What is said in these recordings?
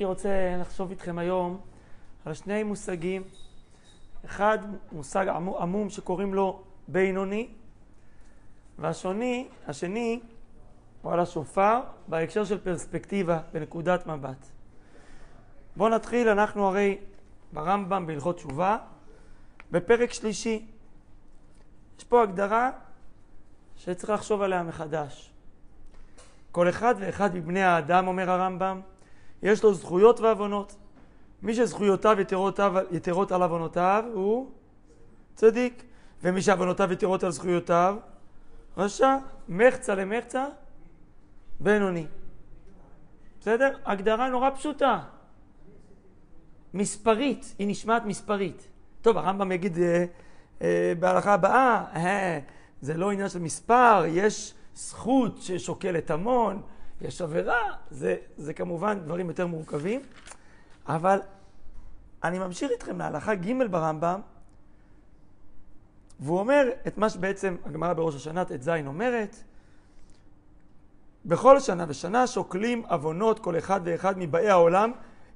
הייתי רוצה לחשוב איתכם היום על שני מושגים. אחד, מושג עמום שקוראים לו בינוני, והשני, השני הוא על השופר בהקשר של פרספקטיבה, בנקודת מבט. בואו נתחיל, אנחנו הרי ברמב"ם בהלכות תשובה, בפרק שלישי. יש פה הגדרה שצריך לחשוב עליה מחדש. כל אחד ואחד מבני האדם, אומר הרמב"ם, יש לו זכויות ועוונות. מי שזכויותיו יתרות, יתרות על עוונותיו הוא צדיק, ומי שעוונותיו יתרות על זכויותיו רשע. מחצה למחצה בינוני. בסדר? הגדרה נורא פשוטה. מספרית, היא נשמעת מספרית. טוב, הרמב"ם יגיד אה, אה, בהלכה הבאה, אה, זה לא עניין של מספר, יש זכות ששוקלת המון, יש עבירה, זה, זה כמובן דברים יותר מורכבים, אבל אני ממשיך איתכם להלכה ג' ברמב"ם, והוא אומר את מה שבעצם הגמרא בראש השנה ט"ז אומרת, בכל שנה ושנה שוקלים עוונות כל אחד ואחד מבאי העולם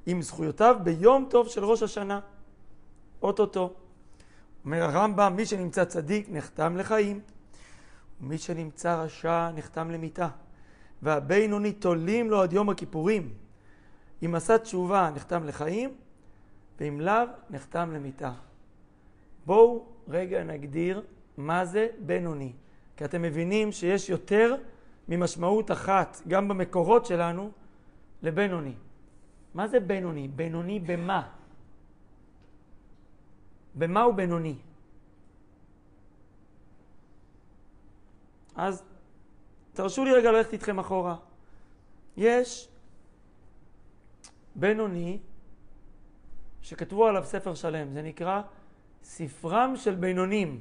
עם זכויותיו ביום טוב של ראש השנה, אוטוטו. אומר הרמב"ם, מי שנמצא צדיק נחתם לחיים, ומי שנמצא רשע נחתם למיתה. והבינוני תולים לו עד יום הכיפורים. אם עשה תשובה נחתם לחיים, ואם לאו נחתם למיתה. בואו רגע נגדיר מה זה בינוני. כי אתם מבינים שיש יותר ממשמעות אחת, גם במקורות שלנו, לבינוני. מה זה בינוני? בינוני במה? במה הוא בינוני? אז תרשו לי רגע ללכת איתכם אחורה. יש בינוני שכתבו עליו ספר שלם, זה נקרא ספרם של בינונים,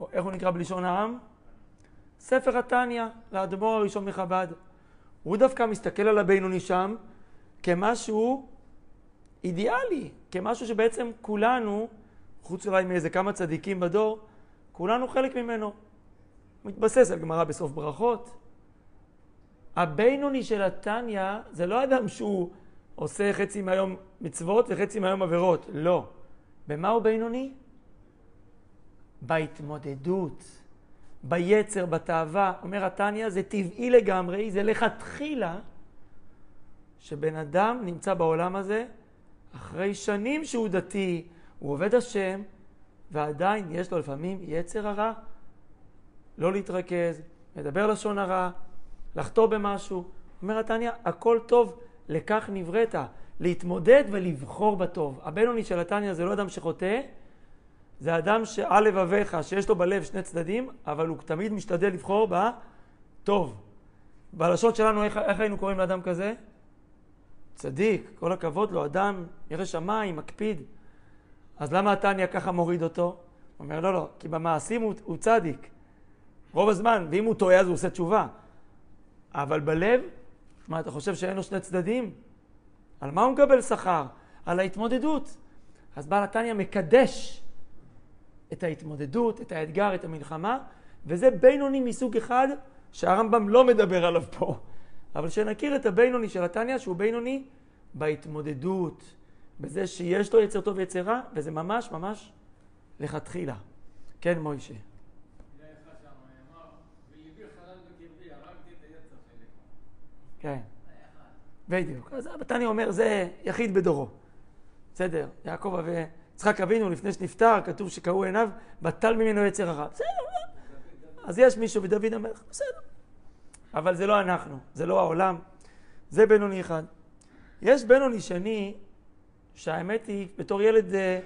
או איך הוא נקרא בלשון העם? ספר התניא, לאדמו"ר הראשון מחב"ד. הוא דווקא מסתכל על הבינוני שם כמשהו אידיאלי, כמשהו שבעצם כולנו, חוץ אולי מאיזה כמה צדיקים בדור, כולנו חלק ממנו. מתבסס על גמרא בסוף ברכות. הבינוני של התניא זה לא אדם שהוא עושה חצי מהיום מצוות וחצי מהיום עבירות, לא. במה הוא בינוני? בהתמודדות, ביצר, בתאווה. אומר התניא, זה טבעי לגמרי, זה לכתחילה שבן אדם נמצא בעולם הזה אחרי שנים שהוא דתי, הוא עובד השם, ועדיין יש לו לפעמים יצר הרע לא להתרכז, לדבר לשון הרע, לחטוא במשהו. אומר התניא, הכל טוב, לכך נבראת, להתמודד ולבחור בטוב. הבינוני של התניא זה לא אדם שחוטא, זה אדם שעל לבביך, שיש לו בלב שני צדדים, אבל הוא תמיד משתדל לבחור בטוב. בלשון שלנו, איך, איך היינו קוראים לאדם כזה? צדיק, כל הכבוד לו, אדם ירא שמיים, מקפיד. אז למה התניא ככה מוריד אותו? הוא אומר, לא, לא, כי במעשים הוא, הוא צדיק. רוב הזמן, ואם הוא טועה אז הוא עושה תשובה. אבל בלב, מה, אתה חושב שאין לו שני צדדים? על מה הוא מקבל שכר? על ההתמודדות. אז בעל התניא מקדש את ההתמודדות, את האתגר, את המלחמה, וזה בינוני מסוג אחד שהרמב"ם לא מדבר עליו פה. אבל שנכיר את הבינוני של התניא, שהוא בינוני בהתמודדות, בזה שיש לו יצר טוב ויצר רע, וזה ממש ממש לכתחילה. כן, מוישה. כן. בדיוק. אז בתניא אומר, זה יחיד בדורו. בסדר, יעקב ויצחק אבינו, לפני שנפטר, כתוב שקראו עיניו, בטל ממנו יצר הרע. בסדר. אז יש מישהו בדוד המלך, בסדר. אבל זה לא אנחנו, זה לא העולם, זה בינוני אחד. יש בינוני שני, שהאמת היא, בתור ילד, אה,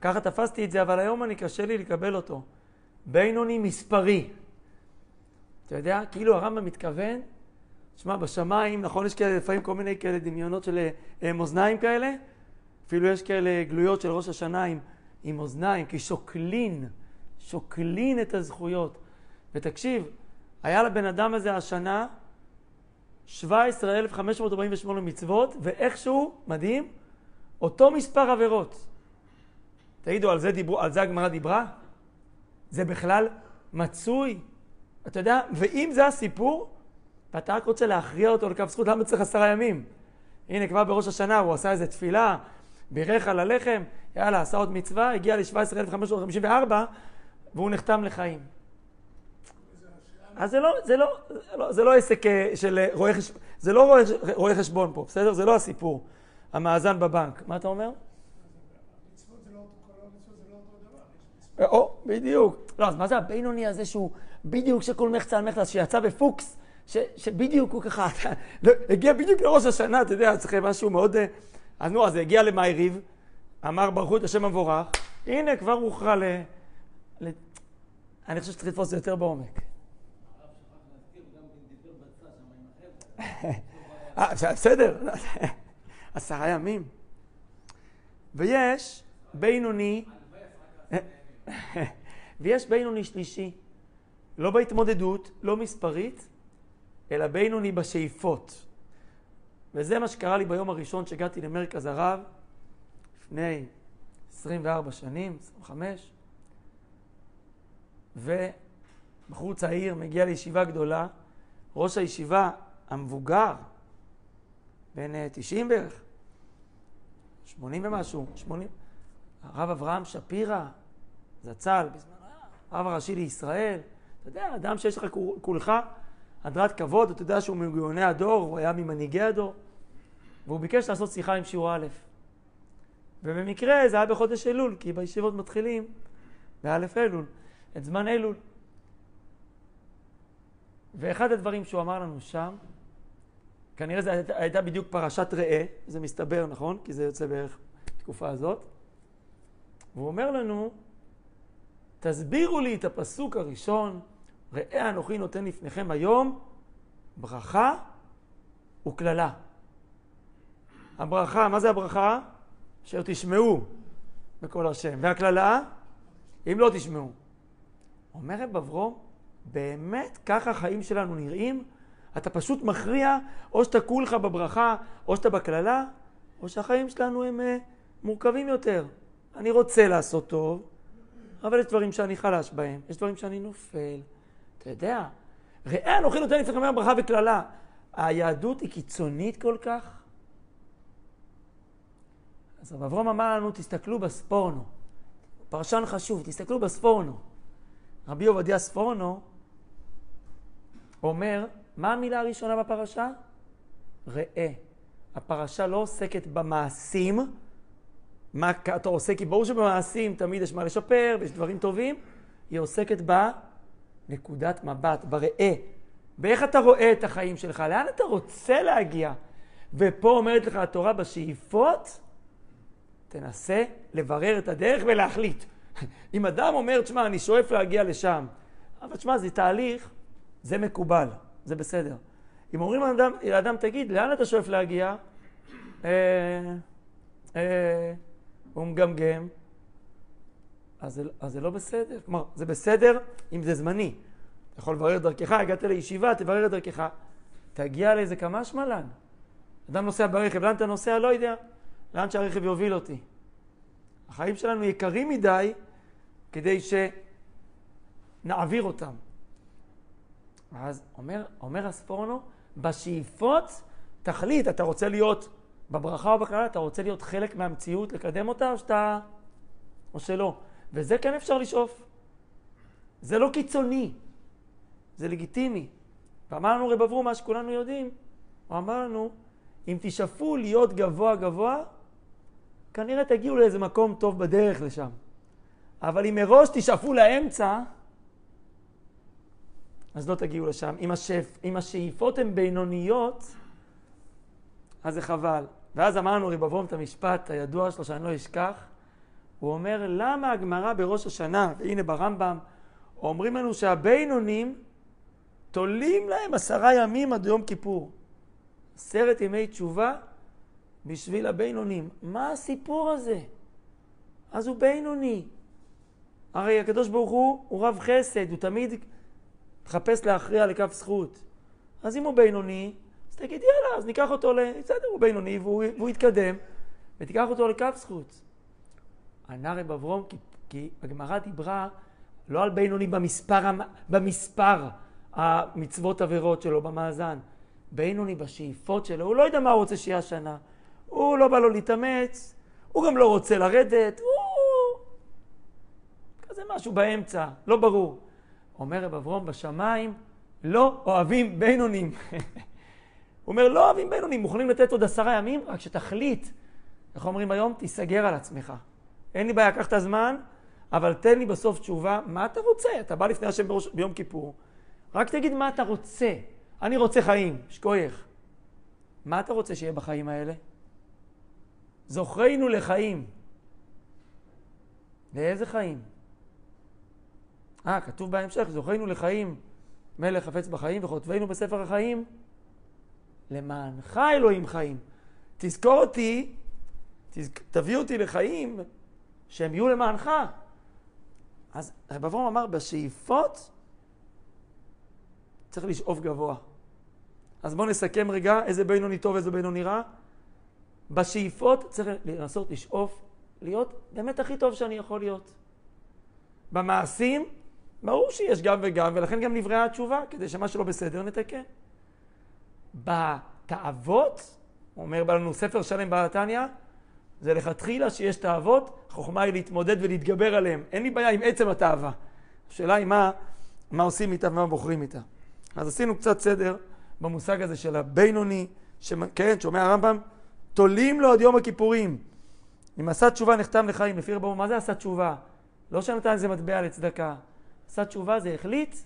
ככה תפסתי את זה, אבל היום אני קשה לי לקבל אותו. בינוני מספרי. אתה יודע, כאילו הרמב"ם מתכוון שמע, בשמיים, נכון, יש כאלה, לפעמים כל מיני כאלה דמיונות של אה, מאזניים כאלה, אפילו יש כאלה גלויות של ראש השנה עם, עם אוזניים, כי שוקלין, שוקלין את הזכויות. ותקשיב, היה לבן אדם הזה השנה 17,548 מצוות, ואיכשהו, מדהים, אותו מספר עבירות. תגידו, על זה, דיברו, על זה הגמרא דיברה? זה בכלל מצוי? אתה יודע, ואם זה הסיפור, ואתה רק רוצה להכריע אותו לכף זכות, למה צריך עשרה ימים? הנה, כבר בראש השנה הוא עשה איזה תפילה, בירך על הלחם, יאללה, עשה עוד מצווה, הגיע ל-17,554, והוא נחתם לחיים. אז זה לא, זה לא, זה לא, זה לא עסק אה, של אה, רואה חשבון, זה לא רואה, רואה חשבון פה, בסדר? זה לא הסיפור. המאזן בבנק. מה אתה אומר? או, בדיוק. לא, אז מה זה הבינוני הזה שהוא בדיוק שכל מחצה על מחצה, שיצא בפוקס, ש, שבדיוק הוא ככה, לא, הגיע בדיוק לראש השנה, אתה יודע, צריך משהו מאוד... אה, אז נו, אז הגיע למאיריב, אמר ברכו את השם המבורך, הנה כבר הוכרע ל... ל... אני חושב שצריך לתפוס את זה יותר בעומק. אה, בסדר, עשרה ימים. ויש בינוני, ויש בינוני שלישי, לא בהתמודדות, לא מספרית, אלא בינוני בשאיפות. וזה מה שקרה לי ביום הראשון שהגעתי למרכז הרב, לפני 24 שנים, 25, ובחור צעיר מגיע לישיבה גדולה, ראש הישיבה המבוגר, בן 90 אה, בערך, 80 ומשהו, 80, הרב אברהם שפירא, זצ"ל, הרב הראשי לישראל, אתה יודע, אדם שיש לך כולך הדרת כבוד, אתה יודע שהוא מגאוני הדור, הוא היה ממנהיגי הדור, והוא ביקש לעשות שיחה עם שיעור א'. ובמקרה זה היה בחודש אלול, כי בישיבות מתחילים באלף אלול, את זמן אלול. ואחד הדברים שהוא אמר לנו שם, כנראה זו הייתה, הייתה בדיוק פרשת ראה, זה מסתבר, נכון? כי זה יוצא בערך בתקופה הזאת. והוא אומר לנו, תסבירו לי את הפסוק הראשון, ראה אנוכי נותן לפניכם היום ברכה וקללה. הברכה, מה זה הברכה? אשר תשמעו בקול השם. והקללה, אם לא תשמעו. אומר רב אברום, באמת ככה החיים שלנו נראים? אתה פשוט מכריע, או שאתה כולך בברכה, או שאתה בקללה, או שהחיים שלנו הם uh, מורכבים יותר. אני רוצה לעשות טוב, אבל יש דברים שאני חלש בהם, יש דברים שאני נופל. אתה יודע, ראה אנוכי נותן לפניכם ברכה וקללה. היהדות היא קיצונית כל כך? אז רב אברום אמר לנו, תסתכלו בספורנו. פרשן חשוב, תסתכלו בספורנו. רבי עובדיה ספורנו אומר, מה המילה הראשונה בפרשה? ראה. הפרשה לא עוסקת במעשים, מה אתה עושה, כי ברור שבמעשים תמיד יש מה לשפר ויש דברים טובים, היא עוסקת בנקודת מבט, בראה. באיך אתה רואה את החיים שלך, לאן אתה רוצה להגיע. ופה אומרת לך התורה בשאיפות, תנסה לברר את הדרך ולהחליט. אם אדם אומר, תשמע, אני שואף להגיע לשם, אבל תשמע, זה תהליך, זה מקובל. זה בסדר. אם אומרים לאדם, לאדם תגיד, לאן אתה שואף להגיע? אה, אה, הוא מגמגם, אז זה, אז זה לא בסדר. כלומר, זה בסדר אם זה זמני. אתה יכול לברר את דרכך, הגעת לישיבה, תברר את דרכך. תגיע לאיזה כמה שמלן. אדם נוסע ברכב, לאן אתה נוסע? לא יודע. לאן שהרכב יוביל אותי. החיים שלנו יקרים מדי כדי שנעביר אותם. אז אומר, אומר הספורנו, בשאיפות תחליט, אתה רוצה להיות בברכה או בקללה, אתה רוצה להיות חלק מהמציאות, לקדם אותה, או שאתה... או שלא. וזה כן אפשר לשאוף. זה לא קיצוני, זה לגיטימי. ואמר לנו רב אברום, מה שכולנו יודעים, הוא אמר לנו, אם תשאפו להיות גבוה גבוה, כנראה תגיעו לאיזה מקום טוב בדרך לשם. אבל אם מראש תשאפו לאמצע, אז לא תגיעו לשם. אם, השאפ, אם השאיפות הן בינוניות, אז זה חבל. ואז אמרנו רב אברום את המשפט הידוע שלו שאני לא אשכח. הוא אומר, למה הגמרא בראש השנה, והנה ברמב"ם, אומרים לנו שהבינונים תולים להם עשרה ימים עד יום כיפור. עשרת ימי תשובה בשביל הבינונים. מה הסיפור הזה? אז הוא בינוני. הרי הקדוש ברוך הוא הוא רב חסד, הוא תמיד מחפש להכריע לכף זכות. אז אם הוא בינוני, אז תגיד יאללה, אז ניקח אותו ל... בסדר, הוא בינוני והוא, והוא יתקדם, ותיקח אותו לכף זכות. ענה רב אברום, כי, כי הגמרא דיברה לא על בינוני במספר, במספר המצוות עבירות שלו במאזן, בינוני בשאיפות שלו, הוא לא יודע מה הוא רוצה שיהיה השנה. הוא לא בא לו להתאמץ, הוא גם לא רוצה לרדת, הוא... כזה משהו באמצע, לא ברור. אומר רב אברום, בשמיים לא אוהבים בינונים. הוא אומר, לא אוהבים בינונים, מוכנים לתת עוד עשרה ימים, רק שתחליט, איך אומרים היום? תיסגר על עצמך. אין לי בעיה, קח את הזמן, אבל תן לי בסוף תשובה, מה אתה רוצה? אתה בא לפני השם בראש, ביום כיפור, רק תגיד מה אתה רוצה. אני רוצה חיים, שכוייך. מה אתה רוצה שיהיה בחיים האלה? זוכרנו לחיים. לאיזה חיים? אה, כתוב בהמשך, זוכרנו לחיים, מלך חפץ בחיים וכותבנו בספר החיים. למענך אלוהים חיים. תזכור אותי, תז... תביא אותי לחיים שהם יהיו למענך. אז רב אברהם אמר, בשאיפות צריך לשאוף גבוה. אז בואו נסכם רגע איזה בינוני טוב, איזה בינוני רע. בשאיפות צריך לנסות לשאוף להיות באמת הכי טוב שאני יכול להיות. במעשים, ברור שיש גם וגם, ולכן גם נבראה התשובה, כדי שמה שלא בסדר נתקן. בתאוות, אומר לנו ספר שלם בתניא, זה לכתחילה שיש תאוות, החוכמה היא להתמודד ולהתגבר עליהן. אין לי בעיה עם עצם התאווה. השאלה היא מה, מה עושים איתה ומה בוחרים איתה. אז עשינו קצת סדר במושג הזה של הבינוני, ש... כן, שומע הרמב"ם, תולים לו עד יום הכיפורים. אם עשה תשובה נחתם לחיים, לפי רבו, מה זה עשה תשובה? לא שנתן איזה מטבע לצדקה. עשה תשובה זה החליט,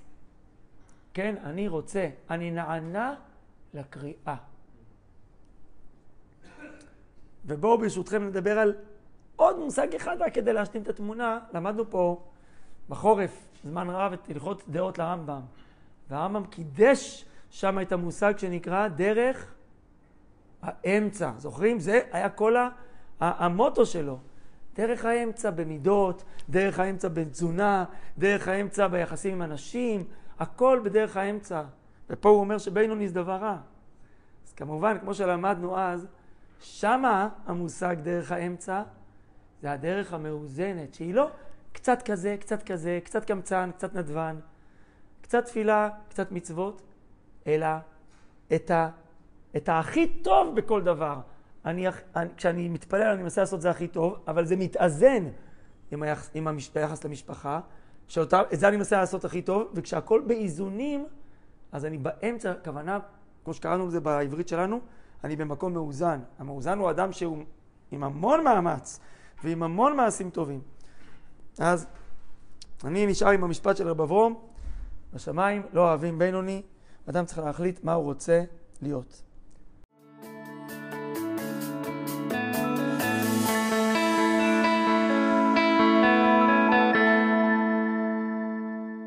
כן, אני רוצה, אני נענה לקריאה. ובואו ברשותכם נדבר על עוד מושג אחד רק כדי להשלים את התמונה. למדנו פה בחורף זמן רב את הלכות דעות לרמב"ם. והרמב"ם קידש שם את המושג שנקרא דרך האמצע. זוכרים? זה היה כל המוטו שלו. דרך האמצע במידות, דרך האמצע בתזונה, דרך האמצע ביחסים עם אנשים, הכל בדרך האמצע. ופה הוא אומר שבינוני זה דבר רע. אז כמובן, כמו שלמדנו אז, שמה המושג דרך האמצע זה הדרך המאוזנת, שהיא לא קצת כזה, קצת כזה, קצת קמצן, קצת נדבן, קצת תפילה, קצת מצוות, אלא את, ה, את הכי טוב בכל דבר. אני, אני, כשאני מתפלל אני מנסה לעשות זה הכי טוב, אבל זה מתאזן עם, היחס, עם המש, היחס למשפחה, שאותה, את זה אני מנסה לעשות הכי טוב, וכשהכול באיזונים, אז אני באמצע, הכוונה, כמו שקראנו לזה בעברית שלנו, אני במקום מאוזן. המאוזן הוא אדם שהוא עם המון מאמץ ועם המון מעשים טובים. אז אני נשאר עם המשפט של רב אברום, בשמיים לא אוהבים בינוני, אדם צריך להחליט מה הוא רוצה להיות.